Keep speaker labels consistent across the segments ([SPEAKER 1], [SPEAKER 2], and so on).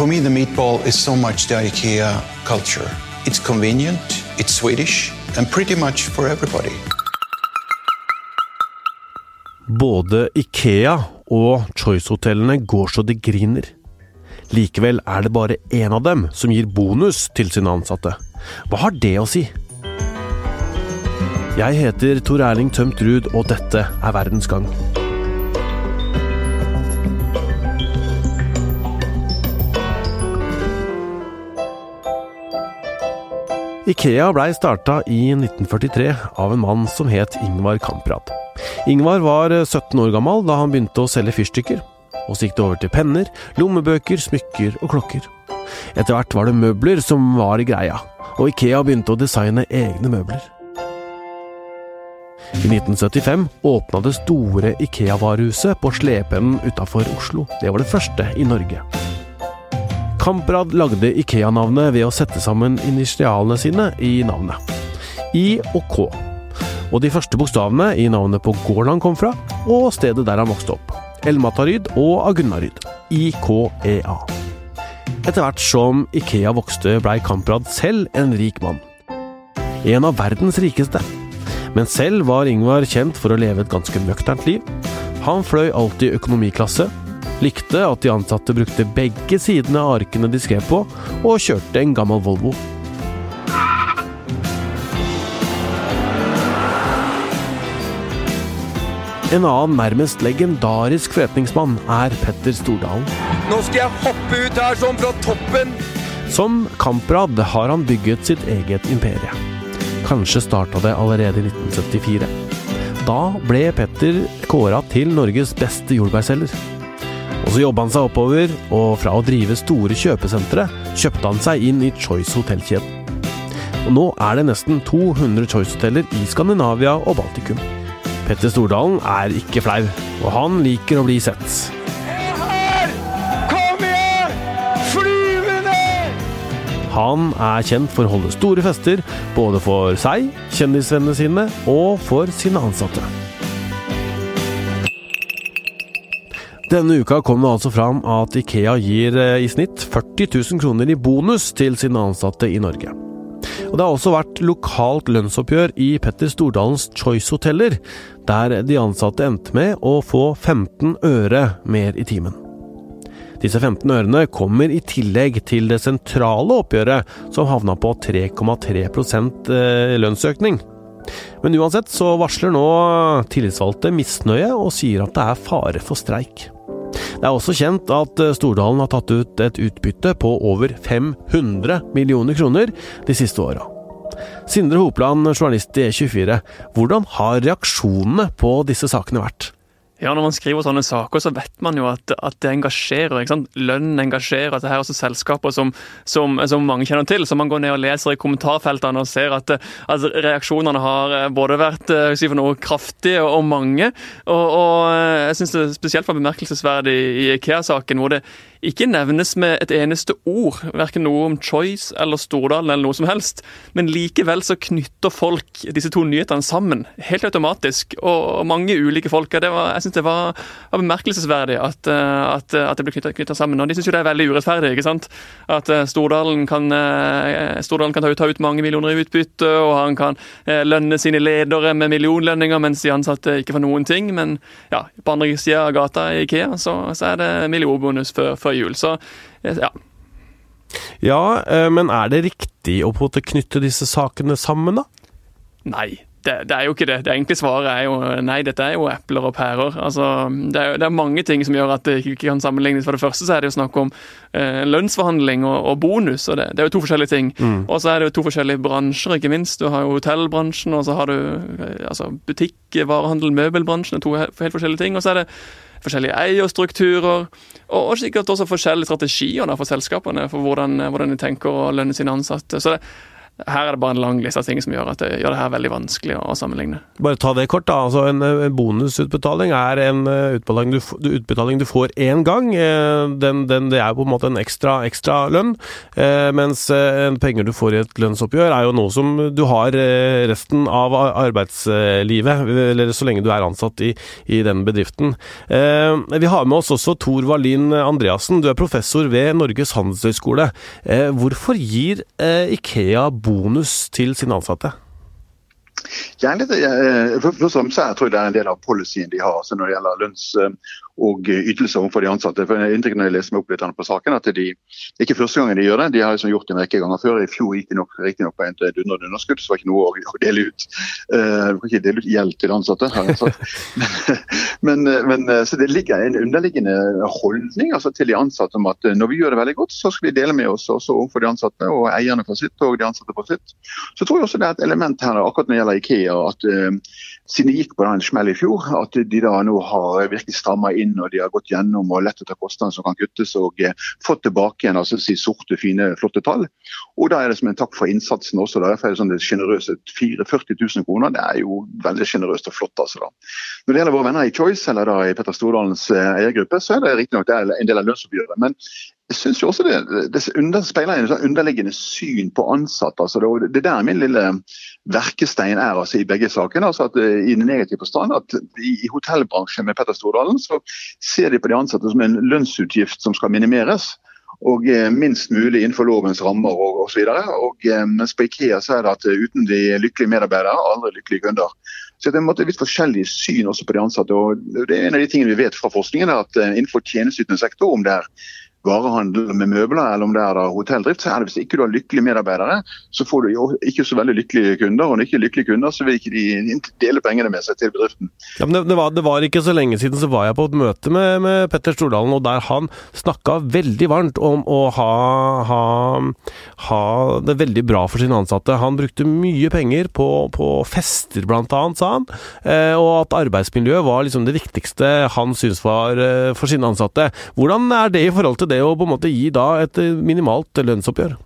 [SPEAKER 1] For me, the meatball is so much the IKEA culture. It's convenient, it's Swedish, and pretty much for everybody.
[SPEAKER 2] Både Ikea og Choice-hotellene går så det griner. Likevel er det bare én av dem som gir bonus til sine ansatte. Hva har det å si? Jeg heter Tor Erling Tømt Ruud, og dette er Verdens gang. Ikea blei starta i 1943 av en mann som het Ingvar Kamprad. Ingvar var 17 år gammel da han begynte å selge fyrstikker. Og så gikk det over til penner, lommebøker, smykker og klokker. Etter hvert var det møbler som var i greia, og Ikea begynte å designe egne møbler. I 1975 åpna det store Ikea-varehuset på Slependen utafor Oslo. Det var det første i Norge. Kamprad lagde Ikea-navnet ved å sette sammen initialene sine i navnet. I og K. Og de første bokstavene i navnet på gården han kom fra, og stedet der han vokste opp. Elmataryd og Agunnaryd. IKEA. Etter hvert som Ikea vokste, blei Kamprad selv en rik mann. En av verdens rikeste. Men selv var Ingvar kjent for å leve et ganske nøkternt liv. Han fløy alltid økonomiklasse, likte at de ansatte brukte begge sidene av arkene de skrev på, og kjørte en gammel Volvo. En annen nærmest legendarisk forretningsmann er Petter Stordalen.
[SPEAKER 3] Nå skal jeg hoppe ut her sånn fra toppen!
[SPEAKER 2] Som Kamprad har han bygget sitt eget imperie. Kanskje starta det allerede i 1974. Da ble Petter kåra til Norges beste jordbærselger. Og så jobba han seg oppover, og fra å drive store kjøpesentre kjøpte han seg inn i Choice hotellkjeden. Og nå er det nesten 200 Choice-hoteller i Skandinavia og Baltikum. Petter Stordalen er ikke flau, og han liker å bli sett.
[SPEAKER 3] Her! Kom igjen! Flyvende!
[SPEAKER 2] Han er kjent for å holde store fester, både for seg, kjendisvennene sine og for sine ansatte. Denne uka kom det altså fram at Ikea gir eh, i snitt 40 000 kroner i bonus til sine ansatte i Norge. Og Det har også vært lokalt lønnsoppgjør i Petter Stordalens Choice-hoteller, der de ansatte endte med å få 15 øre mer i timen. Disse 15 ørene kommer i tillegg til det sentrale oppgjøret, som havna på 3,3 eh, lønnsøkning. Men uansett så varsler nå tillitsvalgte misnøye og sier at det er fare for streik. Det er også kjent at Stordalen har tatt ut et utbytte på over 500 millioner kroner de siste åra. Sindre Hopland, journalist i E24, hvordan har reaksjonene på disse sakene vært?
[SPEAKER 4] Ja, Når man skriver sånne saker, så vet man jo at, at det engasjerer. ikke sant? Lønn engasjerer. at det her er også selskaper som, som, som, mange kjenner til. Så man går ned og leser i kommentarfeltene og ser at, at reaksjonene har eh, både vært eh, si for noe kraftige og mange. Og, og eh, jeg syns det er spesielt var bemerkelsesverdig i IKEA-saken, hvor det ikke nevnes med et eneste ord, verken noe om Choice eller Stordalen eller noe som helst. Men likevel så knytter folk disse to nyhetene sammen, helt automatisk. Og mange ulike folk. Var, jeg syns det var, var bemerkelsesverdig at, eh, at, at, det ble knytta sammen. Og de syns jo det er veldig urettferdig. ikke sant? At eh, Stordalen kan, eh, Stordalen kan ta, ut, ta ut mange millioner i utbytte, og han kan lønne sine ledere med millionlønninger, mens de ansatte ikke får noen ting. Men ja, på andre sida av gata i Ikea så, så er det millionbonus før, før jul. Så ja.
[SPEAKER 2] Ja, men er det riktig å på en måte knytte disse sakene sammen, da?
[SPEAKER 4] Nei, det, det, er jo ikke det. Det enkle svaret er jo nei, dette er jo epler og pærer. Altså, det, er, det er mange ting som gjør at det ikke kan sammenlignes. For det første så er det jo snakk om eh, lønnsforhandling og, og, bonus, og det, det, er jo to forskjellige ting. Mm. Og så er det jo to forskjellige bransjer, ikke minst. Du har jo hotellbransjen, og så har du eh, altså, butikk, varehandel, møbelbransjen. To helt forskjellige ting. Og så er det forskjellige eierstrukturer, og, og sikkert også forskjellige strategier da, for selskapene for hvordan, hvordan, de tenker å lønne sine ansatte. Så det, her er det bare en lang liste av ting som gjør at det gjør det her veldig vanskelig å sammenligne.
[SPEAKER 2] Bare ta det kort, da. Altså, en, bonusutbetaling er en eh, utbetaling du, utbetaling du får én gang. Eh, den, den, det er på en måte en ekstra, ekstra lønn. Eh, mens penger du får i et lønnsoppgjør, er jo noe som du har resten av arbeidslivet. Eller så lenge du er ansatt i, i den bedriften. Vi har med oss også Tor Wallin Andreassen. Du er professor ved Norges handelshøyskole. Hvorfor gir Ikea bonus? Bonus til sine ansatte?
[SPEAKER 5] Ja, litt, for, for, for, så jeg tror det er en del av policyen de har altså når det gjelder lønns- og ytelser overfor de ansatte. For jeg inntrykk når jeg leser meg opp litt på saken, at de, det er ikke første gangen de gjør det. De har liksom gjort det en rekke ganger før. I fjor gikk de nok riktignok på et dundrende underskudd, så det var ikke noe å, dele ut. Uh, kan ikke dele ut gjeld til ansatte. men, men, så det ligger en underliggende holdning altså, til de ansatte om at når vi gjør det veldig godt, så skal vi dele med oss også overfor de ansatte, og eierne for sitt og de ansatte for sitt. Så tror jeg også det er et element her akkurat når det gjelder Ikea, at uh, siden de gikk på den smell i fjor, at de da nå har virkelig stramma inn og de har gått gjennom og lett etter kostnader som kan kuttes og eh, fått tilbake igjen altså si sorte, fine, flotte tall. Og da er det som en takk for innsatsen også. Derfor er det sånn det sjenerøse 40 000 kroner. Det er jo veldig sjenerøst og flott. altså da. Når det gjelder våre venner i Choice, eller da i Petter Stordalens eh, eiergruppe, så er det riktignok en del av lønnsoppgjøret. Men jeg synes jo også det, det under, speiler en sånn underliggende syn på ansatte. Altså det, det der min lille verkestein er altså i begge sakene. altså at I den negative forstand at i, i hotellbransjen med Petter Stordalen så ser de på de ansatte som en lønnsutgift som skal minimeres og eh, minst mulig innenfor lovens rammer og osv. Eh, mens på Ikea så er det at uten de lykkelige medarbeidere, aldri lykkelige kunder. Så det er litt forskjellig syn også på de ansatte. og det er En av de tingene vi vet fra forskningen er at innenfor tjenesteytende sektor, om det er varehandel med møbler eller om det er hotelldrift, så er det hvis ikke du har lykkelige medarbeidere, så får du jo ikke så veldig lykkelige kunder. Og når ikke lykkelige kunder, så vil ikke de dele pengene med seg til bedriften.
[SPEAKER 2] Ja, men det, det, var, det, var, ikke så lenge siden så var jeg på et møte med, med Petter Stordalen, og der han snakka veldig varmt om å ha, ha, ha, det veldig bra for sine ansatte. Han brukte mye penger på, på fester, blant annet, sa han. Eh, og at arbeidsmiljøet var liksom det viktigste han syntes var eh, for sine ansatte. Hvordan er det i forhold til det å på en måte gi da et minimalt lønnsoppgjør?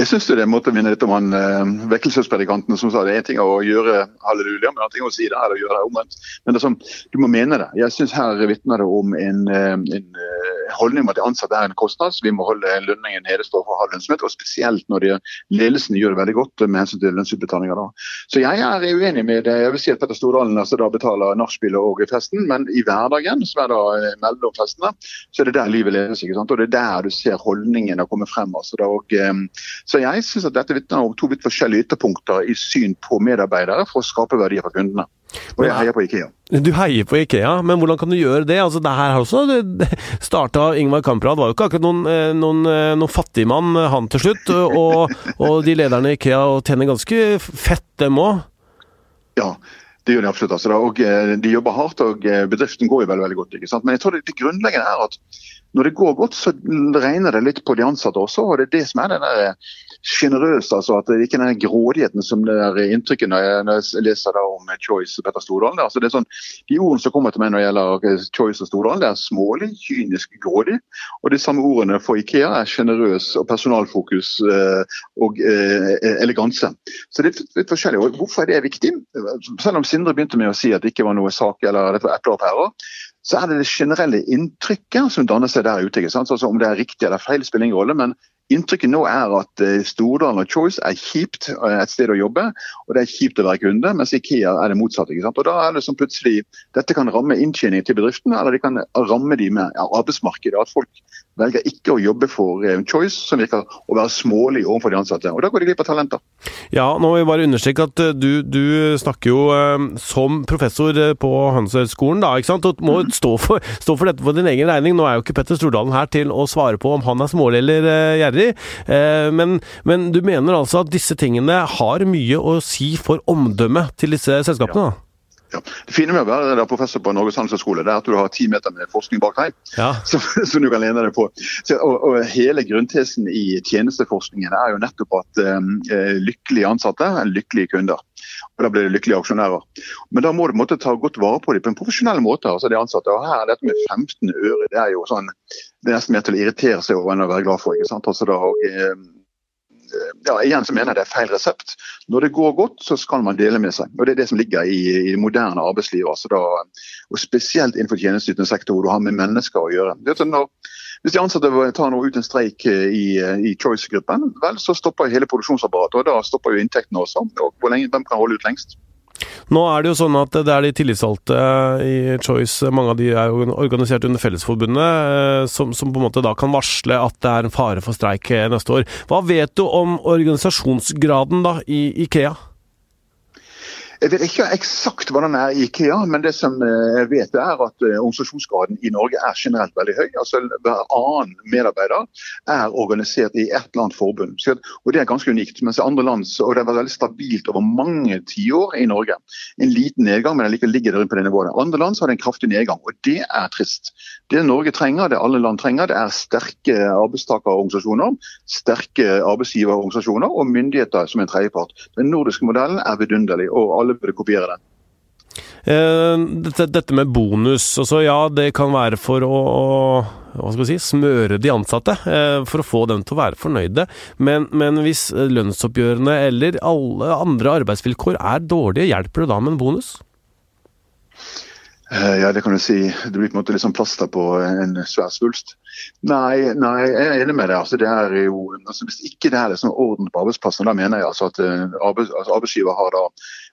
[SPEAKER 5] Jeg syns det er en måte å minne litt om han eh, vekkelsespredikanten som sa det er en ting å gjøre halleluja, men en ting å si det eller gjøre det omvendt. Men det er sånn, du må mene det. Jeg syns her vitner det om en, eh, en eh, holdning om at de ansatte er en kostnad. så Vi må holde lønningen nede, for ha lønnsomhet, og spesielt når de, ledelsen gjør det veldig godt med hensyn til lønnsutbetalinger. Da. Så jeg er uenig med det. Jeg vil si at Petter Stordalen altså, da betaler nachspielet og festen, men i hverdagen, som er da eh, mellom festene, så er det der livet leves. ikke sant? Og det er der du ser holdningene komme frem. altså da, og så jeg syns at dette vitner om to vidt forskjellige ytterpunkter i syn på medarbeidere for å skape verdier for kundene. Og jeg heier på Ikea.
[SPEAKER 2] Du heier på Ikea, men hvordan kan du gjøre det? Altså, det her har også starta Ingvar Kamprad var jo ikke akkurat noen, eh, noen, eh, noen fattigmann, eh, han til slutt. Og, og de lederne i Ikea tjener ganske fett, dem òg.
[SPEAKER 5] Ja, det gjør de absolutt. Altså, og De jobber hardt, og bedriften går jo veldig, veldig godt. ikke sant? Men jeg tror det, det grunnleggende er at når det går godt, så regner det litt på de ansatte også. og Det er det som er den der sjenerøse. Altså at det ikke er den grådigheten som det er inntrykket når jeg, leser da om Choice og Petter Stordalen. Altså det er sånn, de ordene som kommer til meg når det gjelder Choice og Stordalen, det er smålig, kynisk, grådig. Og de samme ordene for Ikea er sjenerøs og personalfokus eh, og eh, eleganse. Så det er litt forskjellig. Og hvorfor er det viktig? Selv om Sindre begynte med å si at det ikke var noe sak eller dette var epler og pærer, så er det det generelle inntrykket som danner seg der ute. ikke? Altså Om det er riktig eller feil, spiller ingen rolle. men Inntrykket nå er at eh, Stordalen og Choice er kjipt eh, et sted å jobbe, og det er kjipt å være kunde, mens Ikea er det motsatte. Og da er det som plutselig, Dette kan ramme inntjening til bedriftene, eller det kan ramme de med arbeidsmarkedet. At folk velger ikke å jobbe for en Choice, som virker å være smålig overfor de ansatte. Og da går de glipp av talenter.
[SPEAKER 2] Ja, nå vil jeg bare understreke at du, du snakker jo um, som professor på Handelshøyskolen, da, ikke sant? og må mm. stå for, stå for, dette på din egen regning. Nå er jo ikke Petter Stordalen her til å svare på om han er smålig eller gjerrig. Eh, men, men, du mener altså at disse tingene har mye å si for omdømmet til disse selskapene?
[SPEAKER 5] Ja. Ja. Det fine med å være professor på Norges handelshøyskole, er at du har ti meter med forskning bak deg ja. som, som, du kan lene deg på. Så, og, og, Hele grunntesen i tjenesteforskningen er jo nettopp at um, lykkelige ansatte er lykkelige kunder. Og Da blir det lykkelige aksjonærer. Men da må du måtte ta godt vare på dem på en profesjonell måte. altså de ansatte. Og her, Dette med 15 øre det er jo sånn, det er nesten mer til å irritere seg over enn å være glad for. ikke sant? Altså da, og, ja, igjen så mener jeg det er feil resept. Når det går godt, så skal man dele med seg. Og Det er det som ligger i, i det moderne arbeidslivet. Altså da, og Spesielt innenfor tjenesteytende sektor, hvor du har med mennesker å gjøre. Det er når, hvis de ansatte tar noe ut en streik i, i Choice-gruppen, vel, så stopper hele produksjonsapparatet. og Da stopper jo inntektene også. og hvor lenge, Hvem kan holde ut lengst?
[SPEAKER 2] Nå er det jo sånn at det er de tillitsvalgte i Choice, mange av de er jo organisert under Fellesforbundet, eh, som, som, på en måte da kan varsle at det er en fare for streik eh, neste år. Hva vet du om organisasjonsgraden da i Ikea?
[SPEAKER 5] Jeg vet ikke eksakt hva den er i Ikea, men det som eh, jeg vet er at eh, organisasjonsgraden i Norge er generelt veldig høy. Altså Hver annen medarbeider er organisert i et eller annet forbund. og Det er ganske unikt. mens i andre land, og Det har vært veldig stabilt over mange tiår i Norge. En liten nedgang, men likevel ligger det rundt på det nivået. Andre land har det en kraftig nedgang, og det er trist. Det Norge trenger, det alle land trenger, det er sterke arbeidstakerorganisasjoner, sterke arbeidsgiverorganisasjoner og myndigheter som en tredjepart. Den nordiske modellen er vidunderlig. og alle alle burde kopiere den.
[SPEAKER 2] Eh, dette, dette, med bonus, altså ja, det kan være for å, vi si, smøre de ansatte, eh, for å få dem til å være fornøyde. Men, men, hvis lønnsoppgjørene eller alle andre arbeidsvilkår er dårlige, hjelper det da med en bonus?
[SPEAKER 5] Eh, ja, det kan du si. Det blir på en måte sånn plaster på en svær svulst. Nei, nei, jeg er enig med deg. Altså, det er jo, altså, hvis ikke det er liksom orden på arbeidsplassen, da mener jeg altså at arbeids, altså, arbeidsgiver har da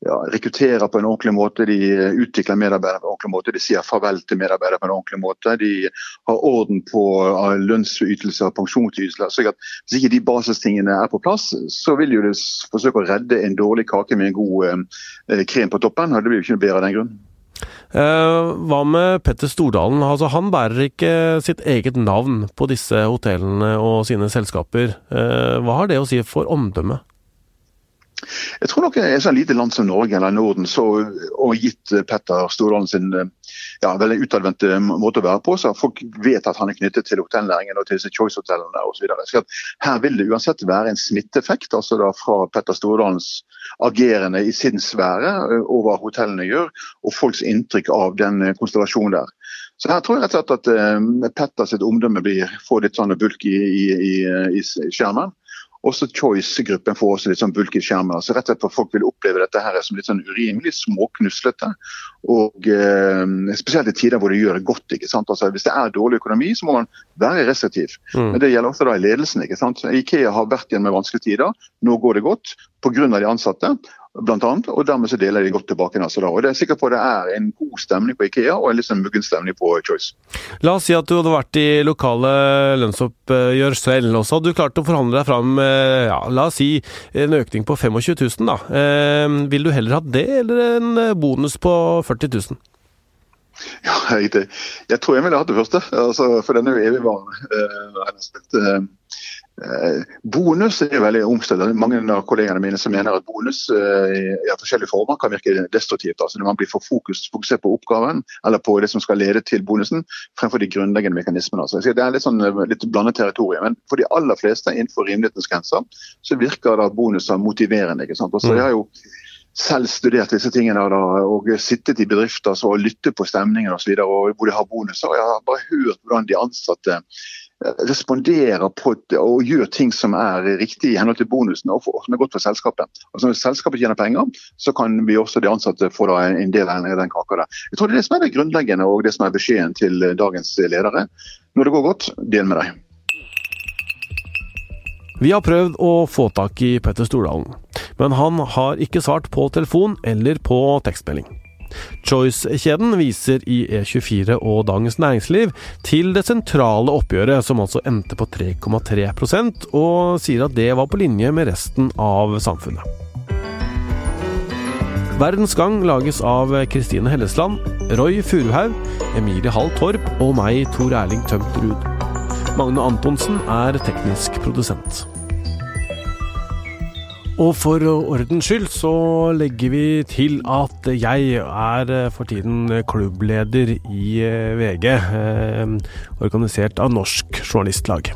[SPEAKER 5] ja, rekrutterer på en ordentlig måte, de utvikler medarbeidere på en ordentlig måte, de sier farvel til medarbeidere på en ordentlig måte. De har orden på uh, lønnsytelser og pensjonsytelser. Så hvis ikke de basistingene er på plass, så vil jo forsøke å redde en dårlig kake med en god eh, krem på toppen. og Det blir jo ikke noe bedre av den grunn.
[SPEAKER 2] Eh, hva med Petter Stordalen? Altså, han bærer ikke sitt eget navn på disse hotellene og sine selskaper. Eh, hva har det å si for omdømmet?
[SPEAKER 5] Jeg tror nok et sånn lite land som Norge eller Norden, så, og gitt Petter Stordalen sin ja, veldig utadvendte måte å være på, så folk vet at han er knyttet til hotellnæringen og til disse Choice-hotellene osv. Her vil det uansett være en smitteeffekt altså da fra Petter Stordalens agerende i sin sfære over hva hotellene gjør, og folks inntrykk av den konstellasjonen der. Så her tror jeg rett og slett at Petter sitt omdømme blir, får litt sånn bulk i, i, i, i skjermen. Også Choice-gruppen får også litt sånn bulky skjermer. Altså rett og slett for Folk vil oppleve dette her som litt sånn urimelig småknuslete. Og eh, Spesielt i tider hvor det gjør det godt. ikke sant? Altså Hvis det er dårlig økonomi, så må man være restriktiv. Mm. Men det gjelder også da i ledelsen. ikke sant? Ikea har vært igjen med vanskelige tider. Nå går det godt pga. de ansatte blant annet, og dermed så deler de godt tilbake. Altså da. Og det er sikkert på det er en god stemning på Ikea og en litt sånn muggen stemning på Choice.
[SPEAKER 2] La oss si at du hadde vært i lokale lønnsoppgjør selv, og så hadde du klart å forhandle deg fram ja, la oss si en økning på 25 000. Da. Eh, vil du heller ha det, eller en bonus på 40 000?
[SPEAKER 5] Ja, jeg, jeg tror jeg ville hatt det første, altså, for den er jo evigvarende. Eh, Eh, bonus er veldig omstridt. Mange av kollegene mine som mener at bonus eh, i forskjellige former kan virke destruktivt. altså Når man blir for fokus, fokusert på oppgaven eller på det som skal lede til bonusen, fremfor de grunnleggende mekanismene. Altså. Det er litt, sånn, eh, litt blandet territorium. Men for de aller fleste innenfor rimelighetens grenser så virker da bonuser motiverende. ikke sant? Altså, jeg har jo selv studert disse tingene da, og sittet i bedrifter og lyttet på stemningen osv. hvor de har bonuser. Jeg har bare hørt hvordan de ansatte responderer på og gjør ting som er riktig i henhold til bonusen og som er godt for selskapet. Altså Når selskapet tjener penger, så kan vi også de ansatte få en del av den kaka der. Jeg tror det er det som er det grunnleggende og det som er beskjeden til dagens ledere. Når det går godt, del med deg.
[SPEAKER 2] Vi har prøvd å få tak i Petter Stordalen, men han har ikke svart på telefon eller på tekstmelding. Choice-kjeden viser i E24 og Dagens Næringsliv til det sentrale oppgjøret, som altså endte på 3,3% og sier at det var på linje med resten av samfunnet. Verdens Gang lages av Kristine Hellesland, Roy Furuhaug, Emilie Hall Torp og meg, Tor Erling Tømt Ruud. Magne Antonsen er teknisk produsent. Og for ordens skyld så legger vi til at jeg er eh, for tiden klubbleder i eh, VG, eh, organisert av Norsk Journalistlag.